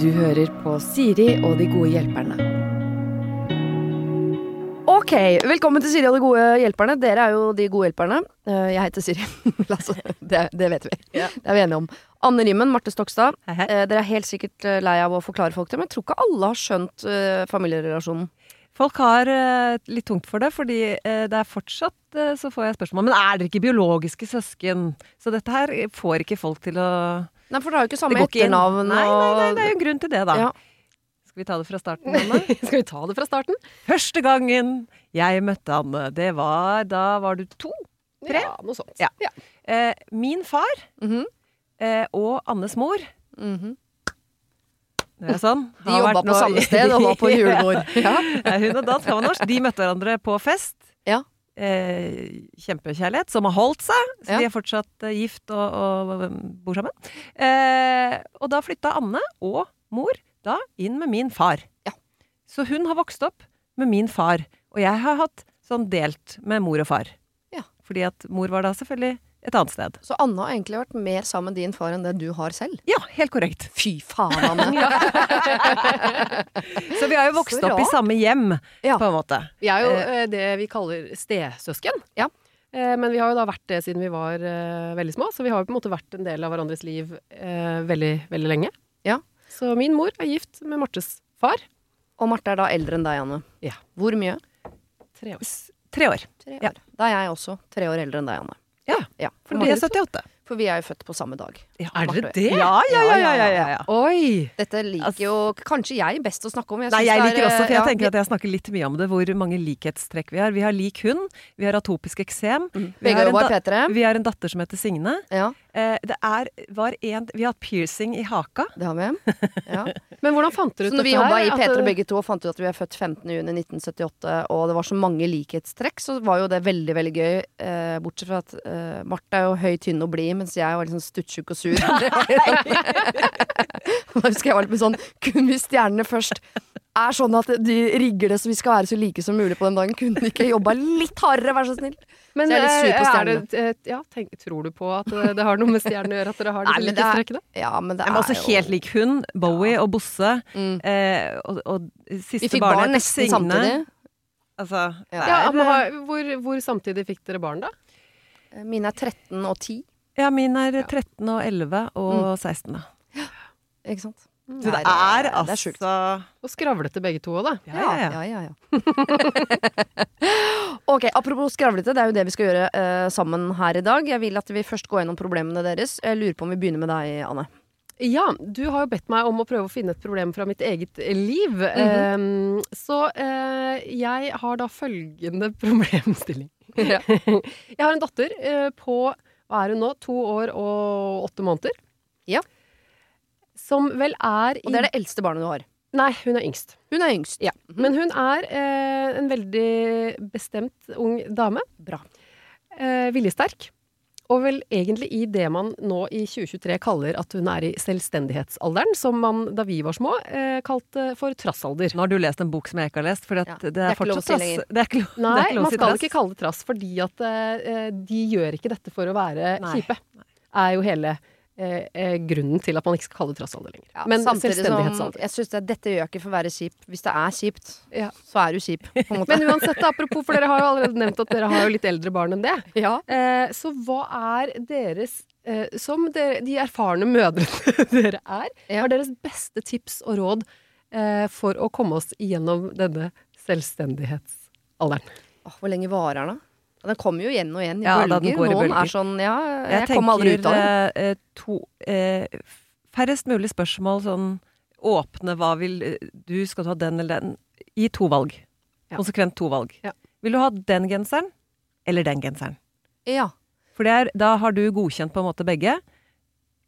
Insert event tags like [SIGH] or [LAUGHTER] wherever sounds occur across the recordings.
Du hører på Siri og de gode hjelperne. Ok, velkommen til Siri og de gode hjelperne. Dere er jo de gode hjelperne. Eh, Jeg heter Siri. [LAUGHS] det, det vet vi. Det er vi enige om. Anne Rimmen, Marte Stokstad. Eh, Dere er helt sikkert eh, lei av å forklare folk det, men jeg tror ikke alle har skjønt familierelasjonen. Folk har eh, litt tungt for det, fordi eh, det er fortsatt eh, så får jeg spørsmål Men er dere ikke biologiske søsken? Så dette her får ikke folk til å Nei, for dere har jo ikke samme etternavn og. Nei, nei, nei, det er jo en grunn til det, da. Ja. Skal vi ta det fra starten, Anne? [LAUGHS] Skal vi ta det fra starten? Første gangen jeg møtte Anne, det var Da var du to. Tre? Ja, noe sånt. Ja. Eh, min far Mhm, eh, og Annes mor mhm. Det er sånn. De jobba på nå- samme sted og var på [LAUGHS] julebord. Ja. Ja, Hun og dansk, han var norsk. De møtte hverandre på fest. Ja. Eh, kjempekjærlighet som har holdt seg. Så Ja. de er fortsatt eh, gift og, og um, bor sammen. Eh, og da flytta Anne og mor da inn med min far. Ja. Så hun har vokst opp med min far. Og jeg har hatt sånn delt med mor og far. Ja. Fordi at mor var da selvfølgelig et annet sted. Så Anne har egentlig vært mer sammen med din far enn det du har selv. Ja, helt korrekt. Fy faen, Anne. [LAUGHS] Så vi har jo vokst opp i samme hjem, Ja. på en måte. Vi er jo eh, det vi kaller stesøsken. Ja. Eh, men vi har jo da vært det siden vi var eh, veldig små, så vi har jo på en måte vært en del av hverandres liv eh, veldig, veldig lenge. Ja. Så min mor er gift med Martes far. Og Marte er da eldre enn deg, Anne. Ja. Hvor mye? Tre år. S- Tre år. Tre Ja. år. Da er jeg også tre år eldre enn deg, Anne. Ja, Ja, for for, dere er 78. for vi er jo født på samme dag. Ja, Er dere det? Ja, ja, ja, ja, ja, ja. Oi! Dette liker jo kanskje jeg best å snakke om. Jeg Nei, jeg liker er, også, for jeg ja, tenker at jeg snakker litt mye om det, hvor mange likhetstrekk vi har. Vi har lik hund, vi har atopisk eksem, vi, Begge har en jobber da- P3. vi har en datter som heter Signe. Ja, Eh, det er, var en, vi har hatt piercing i haka. det har vi. [LAUGHS] Ja. Men hvordan fant dere ut når vi dette jobba i her? P3 At- begge to og fant ut at vi er født 15.6.1978, og det var så mange likhetstrekk, så var jo det veldig, veldig gøy. Eh, bortsett fra at eh, Marte er jo høy, tynn og blid, mens jeg var liksom stuttjukk og sur. [LAUGHS] da husker jeg var litt sånn Kun hvis stjernene først er sånn at de rigger det så vi skal være så like som mulig på den dagen, kunne de ikke jobba litt hardere, vær så snill? Men Så jeg er litt sur på eh, er stjernene. ja, tenk, tror du på at det har noe med stjernene å gjøre, at dere har disse men det er- Ja, men det er var også jo helt lik hun. Bowie og Bosse. Mm. Eh, og, og Vi fikk barnet barn nesten Signe. samtidig. Altså, Ja. er, men hvor, hvor samtidig fikk dere barn, da? Mine er 13 og 10, ja, min er 13 og 11 og 16, da. ikke sant? Så det er det er altså Og skravlete begge to òg, da. Ja, ja, ja. ja, ja, ja. [LAUGHS] ok, apropos skravlete, det er jo det vi skal gjøre uh, sammen her i dag. Jeg vil at vi først går gjennom problemene deres. Jeg lurer på om vi begynner med deg, Anne. Ja, du har jo bedt meg om å prøve å finne et problem fra mitt eget liv. Mm -hmm. um, så uh, jeg har da følgende [LAUGHS] problemstilling. Ja. jeg har en datter uh, på, hva er hun nå, to år og åtte måneder. Ja. Som vel er i Og det er det eldste barnet du har. Nei, hun er yngst. Hun er yngst. Ja. Men hun er eh, en veldig bestemt ung dame. Bra. Eh, viljesterk. Og vel egentlig i det man nå i 2023 kaller at hun er i selvstendighetsalderen, som man da vi var små eh, kalte for trassalder. Nå har du lest en bok som jeg ikke har lest, for Ja, det, det er er lov å fortsatt trass. Det er ikke lov, det Nei, er ikke lov man skal ikke kalle det trass, fordi at eh, de gjør ikke dette for å være Nei. kjipe. Er jo hele eh, eh, grunnen til at man ikke skal kalle det trassalder lenger. Ja, Men som selvstendighetsalder. jeg synes det, dette gjør jeg ikke for å være kjip. Hvis det er kjipt, Ja. så er du kjip. På en måte. [LAUGHS] Men uansett, apropos, for dere har jo allerede nevnt at dere har jo litt eldre barn enn det. ja. Eh, så hva er deres eh, Som dere, de erfarne mødrene [LAUGHS] dere er, er deres beste tips og råd eh, for å komme oss igjennom denne selvstendighetsalderen? Hvor lenge varer den, da? Ja, Den kommer jo igjen og igjen i Ja, bølger. går i Noen bølger. er sånn Ja, jeg, Jeg kommer aldri ut av det. tenker eh, to eh, Færrest mulig spørsmål sånn åpne hva vil eh, du, skal du ha den eller den? Gi to valg. Ja. Konsekvent to valg. Ja. Vil du ha den genseren eller den genseren? Ja. For det er, da har du godkjent på en måte begge.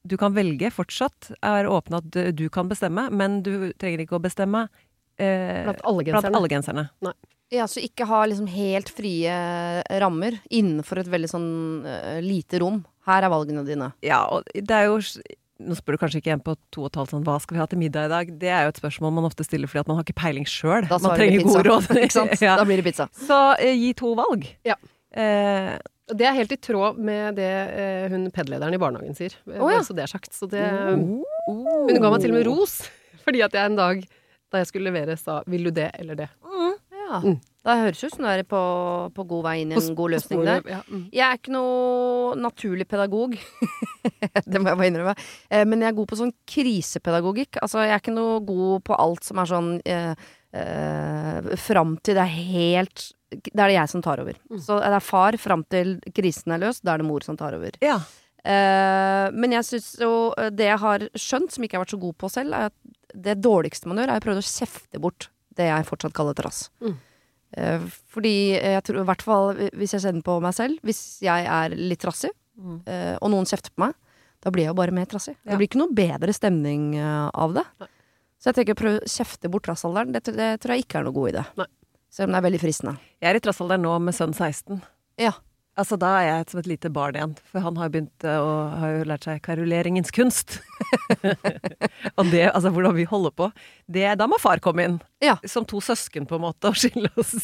Du kan velge fortsatt, er åpen at du, kan bestemme, men du trenger ikke å bestemme eh, Blant alle blant genserne. alle genserne. Ja, så ikke ha liksom helt frie rammer innenfor et veldig sånn uh, lite rom. Her er valgene dine. Ja, og det er jo Nå spør du kanskje ikke en på to og et halvt sånn hva skal vi ha til middag i dag? Det er jo et spørsmål man ofte stiller fordi at man har ikke peiling sjøl. Man trenger gode råd. ikke sant? [LAUGHS] ja. Da blir det pizza. Så eh, gi to valg. Ja. Eh, Det er helt i tråd med det eh, hun PED-lederen i barnehagen sier. Oh, ja. Så det er sagt. Så det, Hun ga meg til og med ros, [LAUGHS] fordi at jeg en dag da jeg skulle levere sa 'vil du det eller det'? Ja. Mm. Det høres ut som du er på, på god vei inn i en god løsning der. Mm. Jeg er ikke noe naturlig pedagog. [LAUGHS] det må jeg bare innrømme. Eh, Men jeg er god på sånn krisepedagogikk. Altså, jeg er ikke noe god på alt som er sånn eh, eh, Fram til det er helt Det er det jeg som tar over. Mm. Så det er far fram til krisen er løst. Da er det mor som tar over. Ja. Eh, men jeg syns jo eh, Det jeg har skjønt, som ikke jeg har vært så god på selv, er at det dårligste man gjør, er å prøve å kjefte bort det jeg fortsatt kaller trass. Mm. Eh, fordi jeg tror i hvert fall hvis jeg kjenner på meg selv, hvis jeg er litt trassig, Mm. eh, og noen kjefter på meg, da blir jeg jo bare mer trassig. Ja. Det blir ikke noe bedre stemning eh, av det. Nei. Så jeg tenker å prøve å kjefte bort trassalderen, det, det tror jeg ikke er noe god idé. Selv om det er veldig fristende. Jeg er i trassalderen nå med sønn 16. Ja. Altså Da er jeg som et lite barn igjen, for han har begynt eh, å har jo lært seg karuleringens kunst. [LAUGHS] og det, altså hvordan vi holder på, det, da må far komme inn. Ja. Som to søsken, på en måte, og skille oss.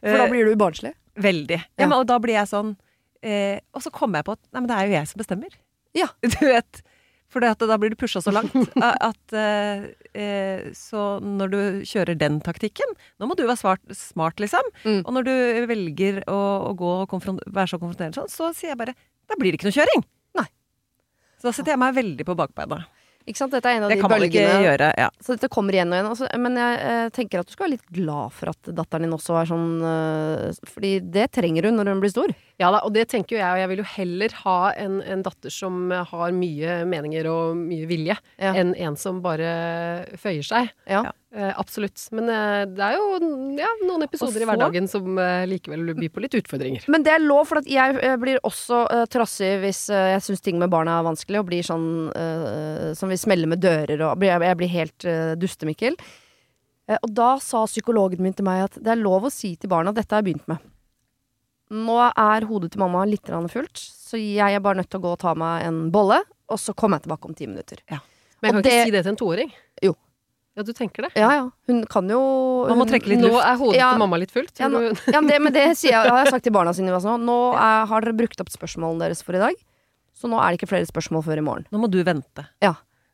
For da Eh, blir du barnslig. Veldig. Ja. Ja. men, og da blir jeg sånn eh, Og så kommer jeg på at nei, men det er jo jeg som bestemmer. Ja. [LAUGHS] Du vet. For da blir du pusha så langt [LAUGHS] at eh, eh, Så når du kjører den taktikken Nå må du være smart, smart liksom. Mm. Og når du velger å, å gå og være så konfronterende sånn, så sier jeg bare Da blir det ikke noe kjøring. Nei. Så da setter jeg meg veldig på bakbeina. Ikke sant? Dette er en av Det de kan man ikke bølgene gjøre. Ja. Så dette kommer igjen og igjen. Altså, men jeg eh, tenker at du skal være litt glad for at datteren din også er sånn eh, Fordi det trenger hun når hun blir stor. Ja da, og det tenker jo jeg, og jeg vil jo heller ha en, en datter som har mye meninger og mye vilje, Ja. enn en som bare føyer seg. Ja. Eh, absolutt. Men eh, det er jo ja, noen episoder så, i hverdagen som eh, likevel byr på litt utfordringer. Men det er lov, for at jeg blir også eh, trassig hvis eh, jeg syns ting med barna er vanskelig, og blir sånn eh, som vi smeller med dører og Jeg, Jeg blir helt dustemikkel. Og da sa psykologen min til meg at det er lov å si til barna at dette har jeg begynt med. Nå er hodet til mamma litt fullt, så jeg er bare nødt til å gå og ta meg en bolle, og så kommer jeg tilbake om ti minutter. Men jeg Og kan det- ikke si det til en toåring. Jo. Ja, du tenker det? Ja ja, hun kan jo Man må hun- trekke litt Nå er hodet Ja. til mamma litt fullt. Ja, nå, ja, men det, men det jeg, har jeg sagt til barna sine også. Nå er, har dere brukt opp spørsmålene deres for i dag, så nå er det ikke flere spørsmål før i morgen. Nå må du vente.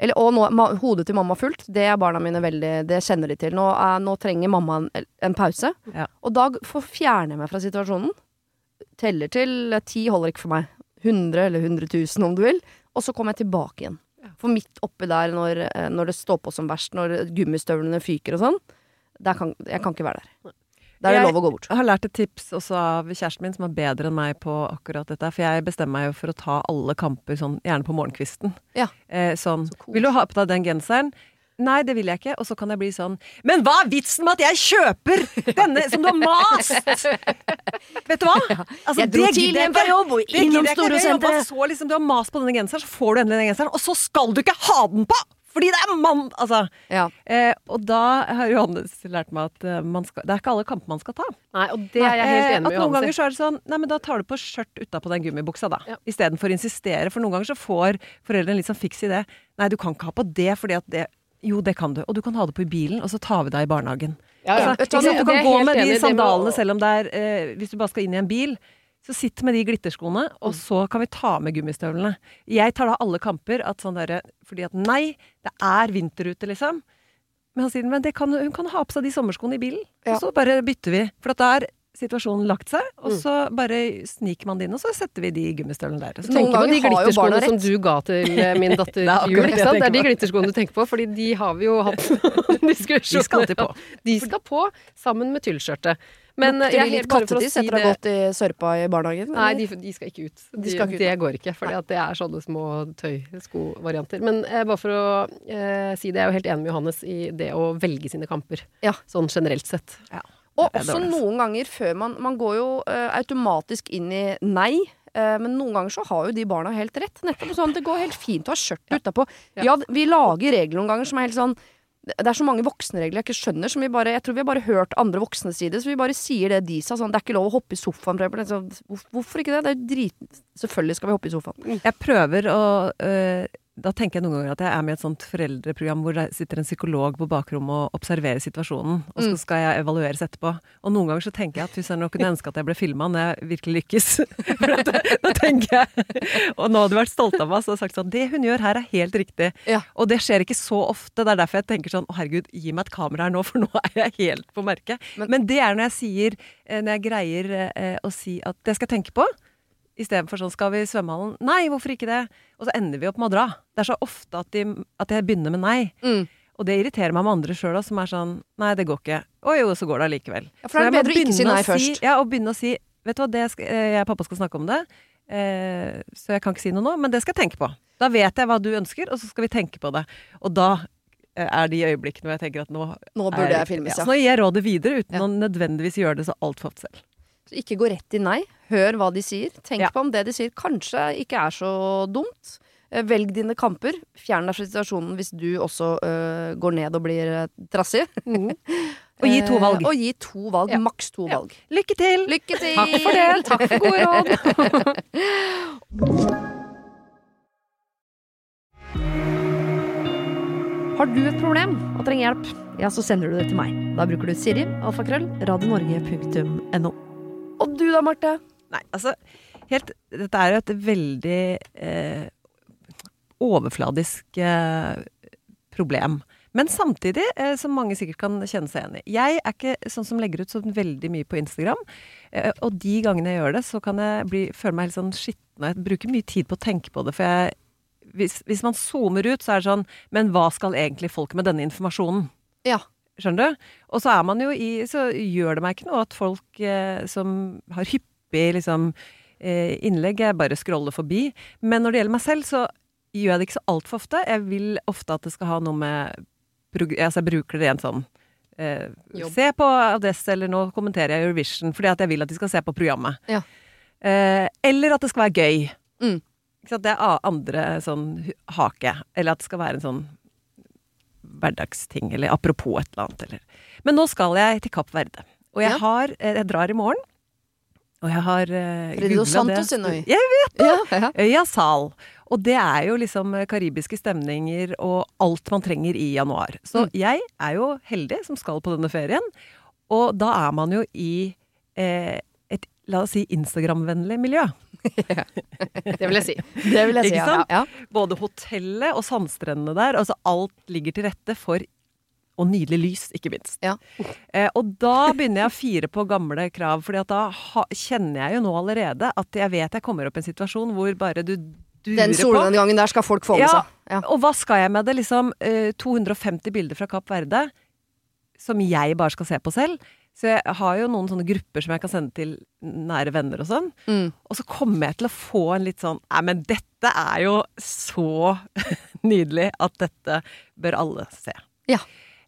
Eller, og nå, hodet til mamma fullt, det er barna mine veldig Det kjenner de til. Nå, er, nå trenger mamma en, en pause. Ja. Og da får fjerner jeg meg fra situasjonen. Teller til eh, ti holder ikke for meg. 100 eller 100 000 om du vil. Og så kommer jeg tilbake igjen. For midt oppi der, når, eh, når det står på som verst, når gummistøvlene fyker og sånn, der kan, jeg kan ikke være der. Da er det lov å gå bort. Jeg har lært et tips også av kjæresten min, som er bedre enn meg på akkurat dette. For jeg bestemmer meg jo for å ta alle kamper sånn, gjerne på morgenkvisten. Ja. Eh, sånn Så cool. Vil du ha på deg den genseren? Nei, det vil jeg ikke. Og så kan jeg bli sånn Men hva er vitsen med at jeg kjøper denne som du har mast?! [LAUGHS] Vet du hva? Altså, Jeg dro det tidlig hjem fra jobb og Det innom Storosenteret. så liksom, Du har mast på denne genseren, så får du endelig den genseren, og så skal du ikke ha den på! Fordi det er mann... Altså. Ja. Eh, og da har Johannes lært meg at eh, man skal, det er ikke alle kamper man skal ta. Nei, og det er jeg helt Eh, enig med at Noen ganger så er det sånn Nei, men da tar du på skjørt utapå den gummibuksa, da. Ja. Istedenfor å insistere. For noen ganger så får foreldrene litt sånn fiks i det. Nei, du kan ikke ha på det fordi at det Jo, det kan du. Og du kan ha det på i bilen, og så tar vi deg i barnehagen. Ja, ja. Altså? Du kan gå med de sandalene selv om det er eh, Hvis du bare skal inn i en bil. Så sitt med de glitterskoene, og så kan vi ta med gummistøvlene. Jeg tar da alle kamper at sånn derre Fordi at nei, det er vinter ute, liksom. Men han sier men det kan, hun kan ha på seg de sommerskoene i bilen. Ja. Og så bare bytter vi. For at det er situasjonen lagt seg, og Mm. så bare sniker man det inn, og så setter vi de gummistøvlene der. Så Noen ganger de har jo barna glitterskoene som rett. du ga til eh, min datter [LAUGHS] Det jul. Ikke sant? Det er de glitterskoene du tenker på, fordi de har vi jo [LAUGHS] hatt [LAUGHS] diskusjoner De skal alltid på. De skal på, sammen med tyllskjørtet. Men eh, Lukter jeg de litt kattetiss si etter å ha gått i sørpa i barnehagen? Nei, de, de skal ikke ut. De De, skal ikke ut, det går ikke, for det er sånne små tøyskovarianter. Men eh, bare for å eh, si det, jeg er jo helt enig med Johannes i det å velge sine kamper. Ja. Sånn generelt sett. Og også dårlig, noen ganger før man Man går jo uh, automatisk inn i nei. eh, men noen ganger så har jo de barna helt rett. Nettopp sånn, Det går helt fint å ha skjørt utapå. Ja. Ja, vi lager regler noen ganger som er helt sånn det er så mange voksenregler jeg ikke skjønner. Som vi bare, jeg tror vi har bare hørt andre voksne si det, så vi bare sier det de sa. Sånn, det er ikke lov å hoppe i sofaen. Så, hvorfor ikke det? Det er jo drit... Selvfølgelig skal vi hoppe i sofaen. Jeg prøver å øh, da tenker jeg noen ganger at jeg er med i et sånt foreldreprogram hvor det sitter en psykolog på bakrommet og observerer situasjonen, og så Mm. skal jeg evalueres etterpå. Og noen ganger så tenker jeg at hvis jeg nå kunne ønske at jeg ble filma når jeg virkelig lykkes. [LAUGHS] For at, da tenker jeg Og nå hadde du vært stolt av meg og sagt sånn Det hun gjør her er helt riktig. Ja. Og det skjer ikke så ofte. Det er derfor jeg tenker sånn Å herregud, gi meg et kamera her nå, for nå er jeg helt på merket. Men- Men, det er når jeg sier eh, Når jeg greier eh, å si at det skal jeg tenke på. Istedenfor sånn skal vi i svømmehallen? Nei, hvorfor ikke det? Og så ender vi opp med å dra. Det er så ofte at, de, at jeg begynner med nei. Mm. Og det irriterer meg med andre sjøl òg, som er sånn Nei, det går ikke. Å jo, så går det allikevel. Ja, for da er det bedre å ikke si nei først. først. Ja, og begynne å si Vet du hva, det skal, eh, jeg og pappa skal snakke om det, eh, så jeg kan ikke si noe nå, men det skal jeg tenke på. Da vet jeg hva du ønsker, og så skal vi tenke på det. Og da eh, er de øyeblikkene hvor jeg tenker at nå Nå burde er, jeg filmes, ja. Så nå gir jeg rådet videre, uten Ja. å nødvendigvis gjøre det så altfor ofte selv. Ikke gå rett i nei. Hør hva de sier. Tenk Ja. på om det de sier kanskje ikke er så dumt. Eh, Velg dine kamper. Fjern deg fra situasjonen hvis du også øh, går ned og blir trassig. trassig. [LAUGHS] Og gi to valg. Eh, og gi to valg. Ja. Maks to Ja. valg. Lykke til! Lykke til! Takk for det. Takk for gode råd. [LAUGHS] Har du et problem og trenger hjelp, ja, så sender du det til meg. Da bruker du Siri, alfakrøll, radionorge.no. Du da, Marte? Nei, altså helt, Dette er jo et veldig eh, overfladisk eh, problem. Men samtidig, eh, som mange sikkert kan kjenne seg igjen i. Jeg er ikke sånn som legger ut sånn veldig mye på Instagram. Eh, og de gangene jeg gjør det, så kan jeg bli, føle meg helt sånn skitten. Jeg bruker mye tid på å tenke på det. For jeg, hvis, hvis man zoomer ut, så er det sånn Men hva skal egentlig folk med denne informasjonen? Ja. Skjønner du? Og så er man jo i Så gjør det meg ikke noe at folk eh, som har hyppig liksom eh, innlegg, jeg bare scroller forbi. Men når det gjelder meg selv, så gjør jeg det ikke så altfor ofte. Jeg vil ofte at det skal ha noe med Altså, jeg bruker det rent sånn eh, Se på adress, eller nå kommenterer jeg Eurovision, fordi at jeg vil at de skal se på programmet. Ja. Eh, eller at det skal være gøy. Mm. Det er andre sånn hake. Eller at det skal være en sånn hverdagsting, eller apropos et eller annet. Eller. Men nå skal jeg til Kapp Verde. Og jeg, Ja. har, eh, jeg drar i morgen. Og jeg har uh, googla det. Jeg vet det! Ja, ja. Øya Sal. Og det er jo liksom eh, karibiske stemninger og alt man trenger i januar. Så Mm. jeg er jo heldig som skal på denne ferien. Og da er man jo i eh, et, la oss si, Instagram-vennlig miljø. [LAUGHS] Det vil jeg si. Det vil jeg si. Ikke Ja. sant? Ja. Både hotellet og sandstrendene der. Altså alt ligger til rette for Og nydelig lys, ikke minst. Ja. Eh, og da begynner jeg å fire på gamle krav, for da ha, kjenner jeg jo nå allerede at jeg vet jeg kommer opp i en situasjon hvor bare du durer Den på. solnedgangen der skal folk få med Ja, seg. Ja. Og hva skal jeg med det? Liksom eh, 250 bilder fra Kapp Verde som jeg bare skal se på selv. Så jeg har jo noen sånne grupper som jeg kan sende til nære venner og sånn. Mm. Og så kommer jeg til å få en litt sånn Nei, men dette er jo så [LAUGHS] nydelig at dette bør alle se. Ja.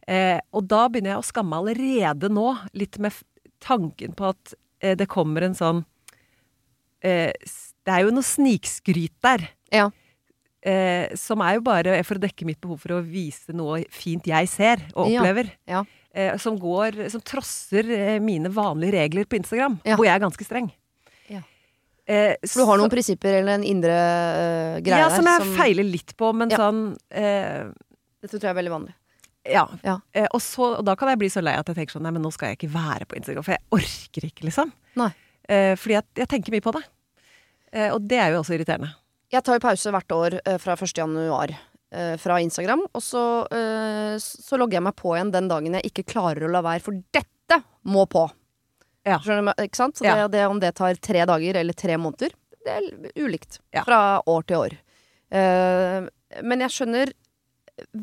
Eh, og da begynner jeg å skamme allerede nå, litt med tanken på at eh, det kommer en sånn eh, Det er jo noe snikskryt der. Ja. Eh, som er jo bare for å dekke mitt behov for å vise noe fint jeg ser og opplever. Ja. Ja. Eh, som går Som trosser eh, mine vanlige regler på Instagram, Ja. hvor jeg er ganske streng. Ja. Eh, For du har noen prinsipper eller en indre øh, greie ja, som jeg feiler litt på, men Ja. sånn eh, Dette tror jeg er veldig vanlig. Ja. Ja. Eh, og, så, og da kan jeg bli så lei at jeg tenker sånn Nei, men nå skal jeg ikke være på Instagram, for jeg orker ikke, liksom. Nei. Eh, fordi jeg, jeg tenker mye på det. Eh, og det er jo også irriterende. Jeg tar jo pause hvert år eh, fra 1. januar eh, fra Instagram, og så, eh, så logger jeg meg på igjen den dagen jeg ikke klarer å la være, for dette må på. Ja. Skjønner du, ikke sant? Så Ja. det, det, om det tar tre dager eller tre måneder, det er ulikt. Ja. Fra år til år. Eh, men jeg skjønner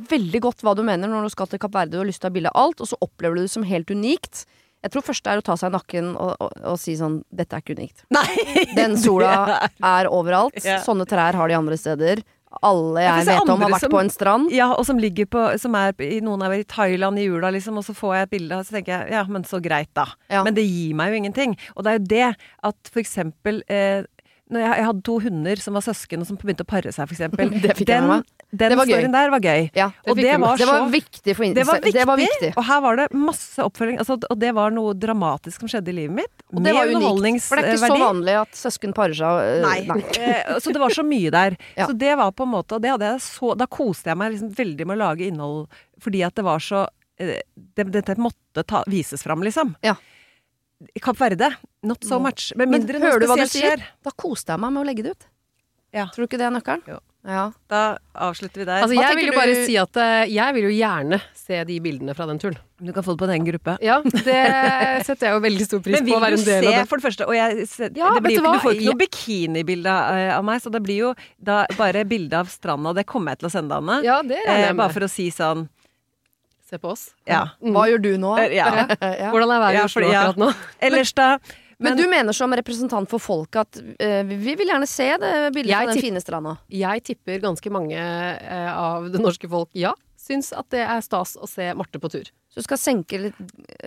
veldig godt hva du mener når du skal til Kapp Verde og har lyst til å ha bilde av alt, og så opplever du det som helt unikt. Jeg tror første er å ta seg i nakken og, og, og si sånn Dette er ikke unikt. Nei! Den sola [LAUGHS] er overalt. Ja. Sånne trær har de andre steder. Alle Jeg jeg vet om, har vært som- på en strand. Ja, og som ligger på Som er i Noen er i Thailand i jula, liksom, og så får jeg et bilde, og så tenker jeg ja, men så greit, da. Ja. Men det gir meg jo ingenting. Og det er jo det at for eksempel eh, når jeg, jeg hadde to hunder som var søsken, og som begynte å pare seg. [LAUGHS] Det jeg den. Den Det var gøy. storyen der var gøy. Ja, Og det du med. var det var så viktig for det var, viktig, det var viktig. og her var det masse oppfølging. Altså, og det var noe dramatisk som skjedde i livet mitt. Og det var unikt, for det er ikke så vanlig at søsken parer seg. øh, Nei. [LAUGHS] Eh, Så det var så mye der. Ja. Så det var på en måte og det så, Da koste jeg meg liksom veldig med å lage innhold fordi at det var så eh, det, Dette måtte ta, vises fram, liksom. Ja. I Kapp Verde, not so much. Med Men mindre noe spesielt skjer. Da koste jeg meg med å legge det ut. Ja. Tror du ikke det er nøkkelen? Jo. Ja. Da avslutter vi der. Altså, jeg vil jo du- bare si at eh, jeg vil jo gjerne se de bildene fra den turen. du kan få det på en egen gruppe. Ja, det setter jeg jo veldig stor pris på å være en del se, av det. for det første Og jeg, se, Ja, det blir du du får ikke noe bikinibilde av, av meg, så det blir jo da bare bilde av stranda. Det kommer jeg til å sende deg, Anne. Ja, det regner eh, jeg bare for å si sånn Se på oss. Ja. Mm. Hva gjør du nå? Eh, ja. [LAUGHS] Hvordan er været i Oslo akkurat nå? [LAUGHS] Ellers da Men, du mener som representant for folket at uh, vi vil gjerne se det bildet Jeg av den tipp- fine stranda. Jeg tipper ganske mange uh, av det norske folk, ja, syns at det er stas å se Marte på tur. Så du skal senke litt,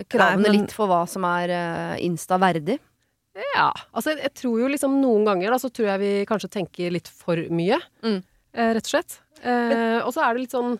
kravene Nei, men- litt for hva som er uh, Insta verdig. Ja, altså jeg, jeg tror jo liksom noen ganger da, så tror jeg vi kanskje tenker litt for mye, Mm. eh, rett og slett. Eh, og så er det litt sånn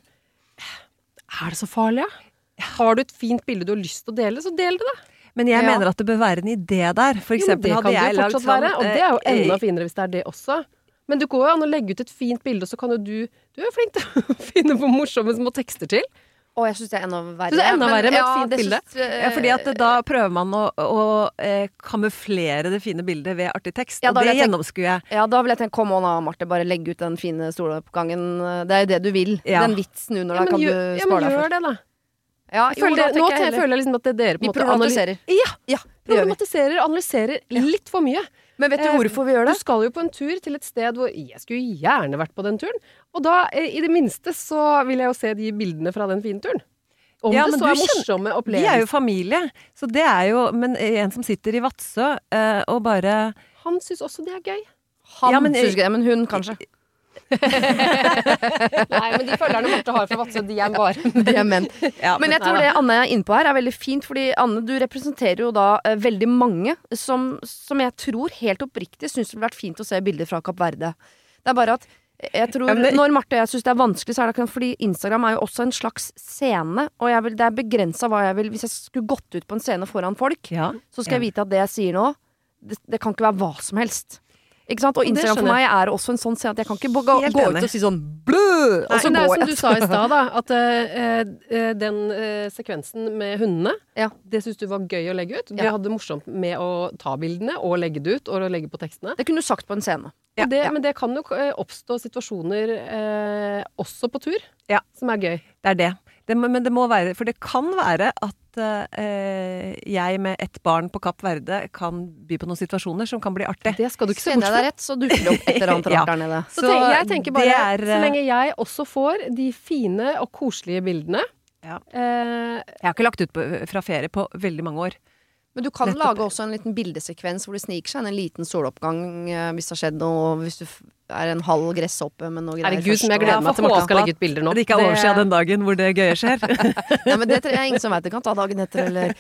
Er det så farlig, ja? Har du et fint bilde du har lyst til å dele, så del det, da. Men jeg Ja. mener at det bør være en idé der. For Jo, men det hadde kan jeg det jo fortsatt sånn være, og det er jo eh, enda finere hvis det er det også. Men det går jo an å legge ut et fint bilde, og så kan jo du Du er jo flink til å [LAUGHS] finne på morsomme små tekster til. Å, jeg syns det er enda verre. Det er enda verre med et fint bilde? Synes, uh, fordi at da prøver man å, å eh, kamuflere det fine bildet ved artig tekst. Ja, og det gjennomskuer jeg. Ja, da vil jeg tenke kom on da, Marte, bare legg ut den fine stoloppgangen. Det er jo det du vil. Ja. Den vitsen under Ja, deg du kan deg du ja, men deg gjør for. det, da. Ja, jo, føler, da nå jeg føler jeg liksom at det dere på en måte analy- problematiserer. Ja! Ja, vi. Problematiserer analyserer litt for mye. Men vet du Eh, hvorfor vi gjør det? Du skal jo på en tur til et sted hvor Jeg skulle gjerne vært på den turen. Og da, eh, i det minste, så vil jeg jo se de bildene fra den fine turen. Om Ja, det så er morsomme opplevelser. Vi er jo familie, så det er jo Men en som sitter i Vadsø eh, og bare Han syns også det er gøy. Han Ja, men- syns det, men hun kanskje. [LAUGHS] Nei, men de følgerne Marte har fra Vadsø, de er bare de er menn. ja, Men jeg tror det Anne er inne på her er veldig fint, fordi Anne, du representerer jo da eh, veldig mange som, som jeg tror helt oppriktig syns det ville vært fint å se bilder fra Kapp Verde. Det er bare at jeg tror, Ja, det- Når Marte og jeg syns det er vanskelig, så er det ikke fordi Instagram er jo også en slags scene. Og jeg vil, det er begrensa hva jeg vil Hvis jeg skulle gått ut på en scene foran folk, ja. så skal jeg vite at det jeg sier nå, det, det kan ikke være hva som helst. Ikke sant? Og Instagram for meg er også en sånn scene at jeg kan ikke gå, gå ut og si sånn blø! Og Nei, går jeg. det er som du sa i stad, da. At uh, den uh, sekvensen med hundene, Ja. det syns du var gøy å legge ut. Ja. hadde det morsomt med å ta bildene og legge det ut, og legge på tekstene. Det kunne du sagt på en scene. Ja. det, Men det kan jo oppstå situasjoner også på tur Ja. som er gøy. Det er det. Det men det må være For det kan være at eh, jeg med ett barn på Kapp Verde kan by på noen situasjoner som kan bli artig. Det skal du ikke se bort fra. rett, så dukker det opp et eller annet [LAUGHS] Ja. rart der nede. Så, Så jeg tenker bare, er, så eh, lenge jeg også får de fine og koselige bildene Ja. eh, Jeg har ikke lagt ut på, fra ferie på veldig mange år. Men du kan Nettopp. lage også en liten bildesekvens hvor det sniker seg inn en liten soloppgang eh, hvis det har skjedd noe, hvis du er en halv gresshoppe med noe greier Herregud, som jeg gleder meg til Marte skal legge ut bilder nå. Det ikke er år siden den dagen hvor det gøye skjer. [LAUGHS] Nei, men det tror jeg ingen som vet. Det kan ta dagen etter, eller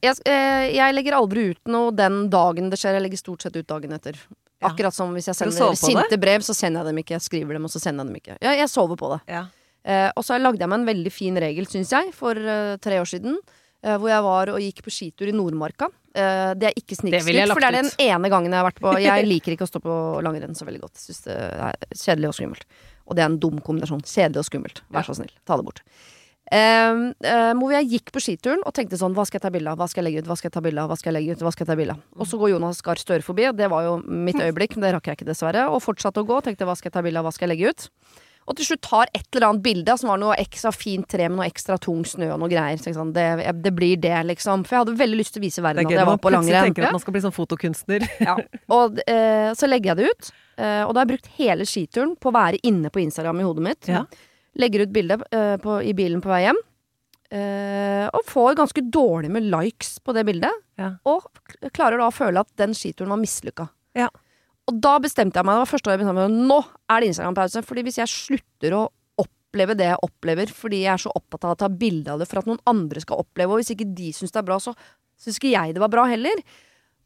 jeg, eh, jeg legger aldri ut noe den dagen det skjer. Jeg legger stort sett ut dagen etter. Akkurat som hvis jeg sender sinte det? brev, så sender jeg dem ikke. Jeg skriver dem, og så sender jeg dem ikke. Ja, jeg sover på det. Ja. Eh, og så lagde jeg meg en veldig fin regel, syns jeg, for eh, tre år siden. Eh, hvor jeg var og gikk på skitur i Nordmarka. Eh, det er ikke snikskryt, for det er den ene gangen jeg har vært på Jeg [LAUGHS] liker ikke å stå på langrenn så veldig godt. Syns det er kjedelig og skummelt. Og det er en dum kombinasjon. Kjedelig og skummelt. Vær så snill, ta det bort. Um, um, hvor jeg gikk på skituren og tenkte sånn Hva skal jeg ta bilde av? Hva skal jeg legge ut? Hva skal jeg ta bilde av? Hva skal jeg legge ut? Hva skal jeg ta bilde av? Og så går Jonas Gahr Støre forbi, og det var jo mitt [LAUGHS] øyeblikk, men det rakk jeg ikke dessverre. Og fortsatte å gå og tenkte hva skal jeg ta bilde av? Hva skal jeg legge ut? Og til slutt tar et eller annet bilde som var noe ekstra fint tre med noe ekstra tung snø og noe greier. Så sånn, det, det blir det, liksom. For jeg hadde veldig lyst til å vise Det verden er at gøy jeg når var man på plutselig langrenn. tenker at man skal bli sånn fotokunstner. [LAUGHS] Ja. Og eh, så legger jeg det ut. Eh, og da har jeg brukt hele skituren på å være inne på Instagram i hodet mitt. Ja. Legger ut bilde eh, i bilen på vei hjem. Eh, og får ganske dårlig med likes på det bildet. Ja. Og klarer da å føle at den skituren var mislykka. Ja. Og da bestemte jeg meg, det var første år jeg bestemte meg, nå er det Instagram-pause. Fordi hvis jeg slutter å oppleve det jeg opplever, fordi jeg er så opptatt av å ta bilde av det for at noen andre skal oppleve, og hvis ikke de syns det er bra, så syns ikke jeg det var bra heller.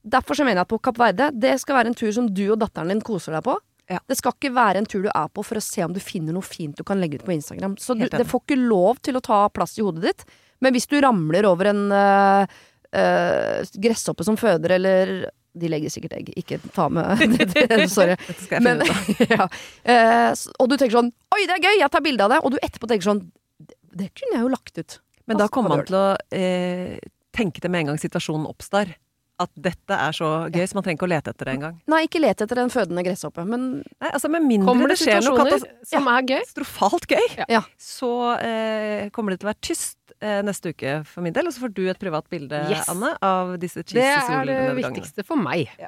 Derfor så mener jeg at på Kapp Verde, det skal være en tur som du og datteren din koser deg på. Ja. Det skal ikke være en tur du er på for å se om du finner noe fint du kan legge ut på Instagram. Så du, det får ikke lov til å ta plass i hodet ditt. Men hvis du ramler over en øh, øh, gresshoppe som føder, eller De legger sikkert egg, ikke ta med [LAUGHS] Sorry. Skal jeg Men, [LAUGHS] ja. Eh, og du tenker sånn Oi, det er gøy! Jeg tar bilde av det. Og du etterpå tenker sånn Det, det kunne jeg jo lagt ut. Men da kommer man til å eh, tenke det med en gang situasjonen oppstår. At dette er så gøy, så man trenger ikke å lete etter det engang. Nei, ikke let etter en fødende gresshoppe, men Nei, altså Med mindre det det skjer noe situasjoner som er gøy? katastrofalt gøy, Ja. så eh, kommer det til å være tyst neste uke for min del. Og så får du et privat bilde, Yes. Anne, av disse Det er det viktigste for meg. [LAUGHS]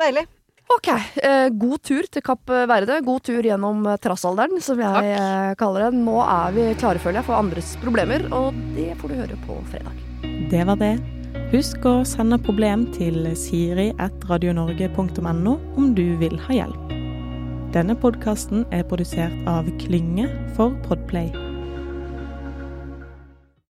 Deilig. Ok, eh, god tur til Kapp Verde. God tur gjennom eh, trassalderen, som jeg Takk. eh, kaller det. Nå er vi klare, føler jeg, for andres problemer, og det får du høre på fredag. Det var det. Husk å sende problem til siri.radionorge.no om du vil ha hjelp. Denne podkasten er produsert av Klynge for Podplay.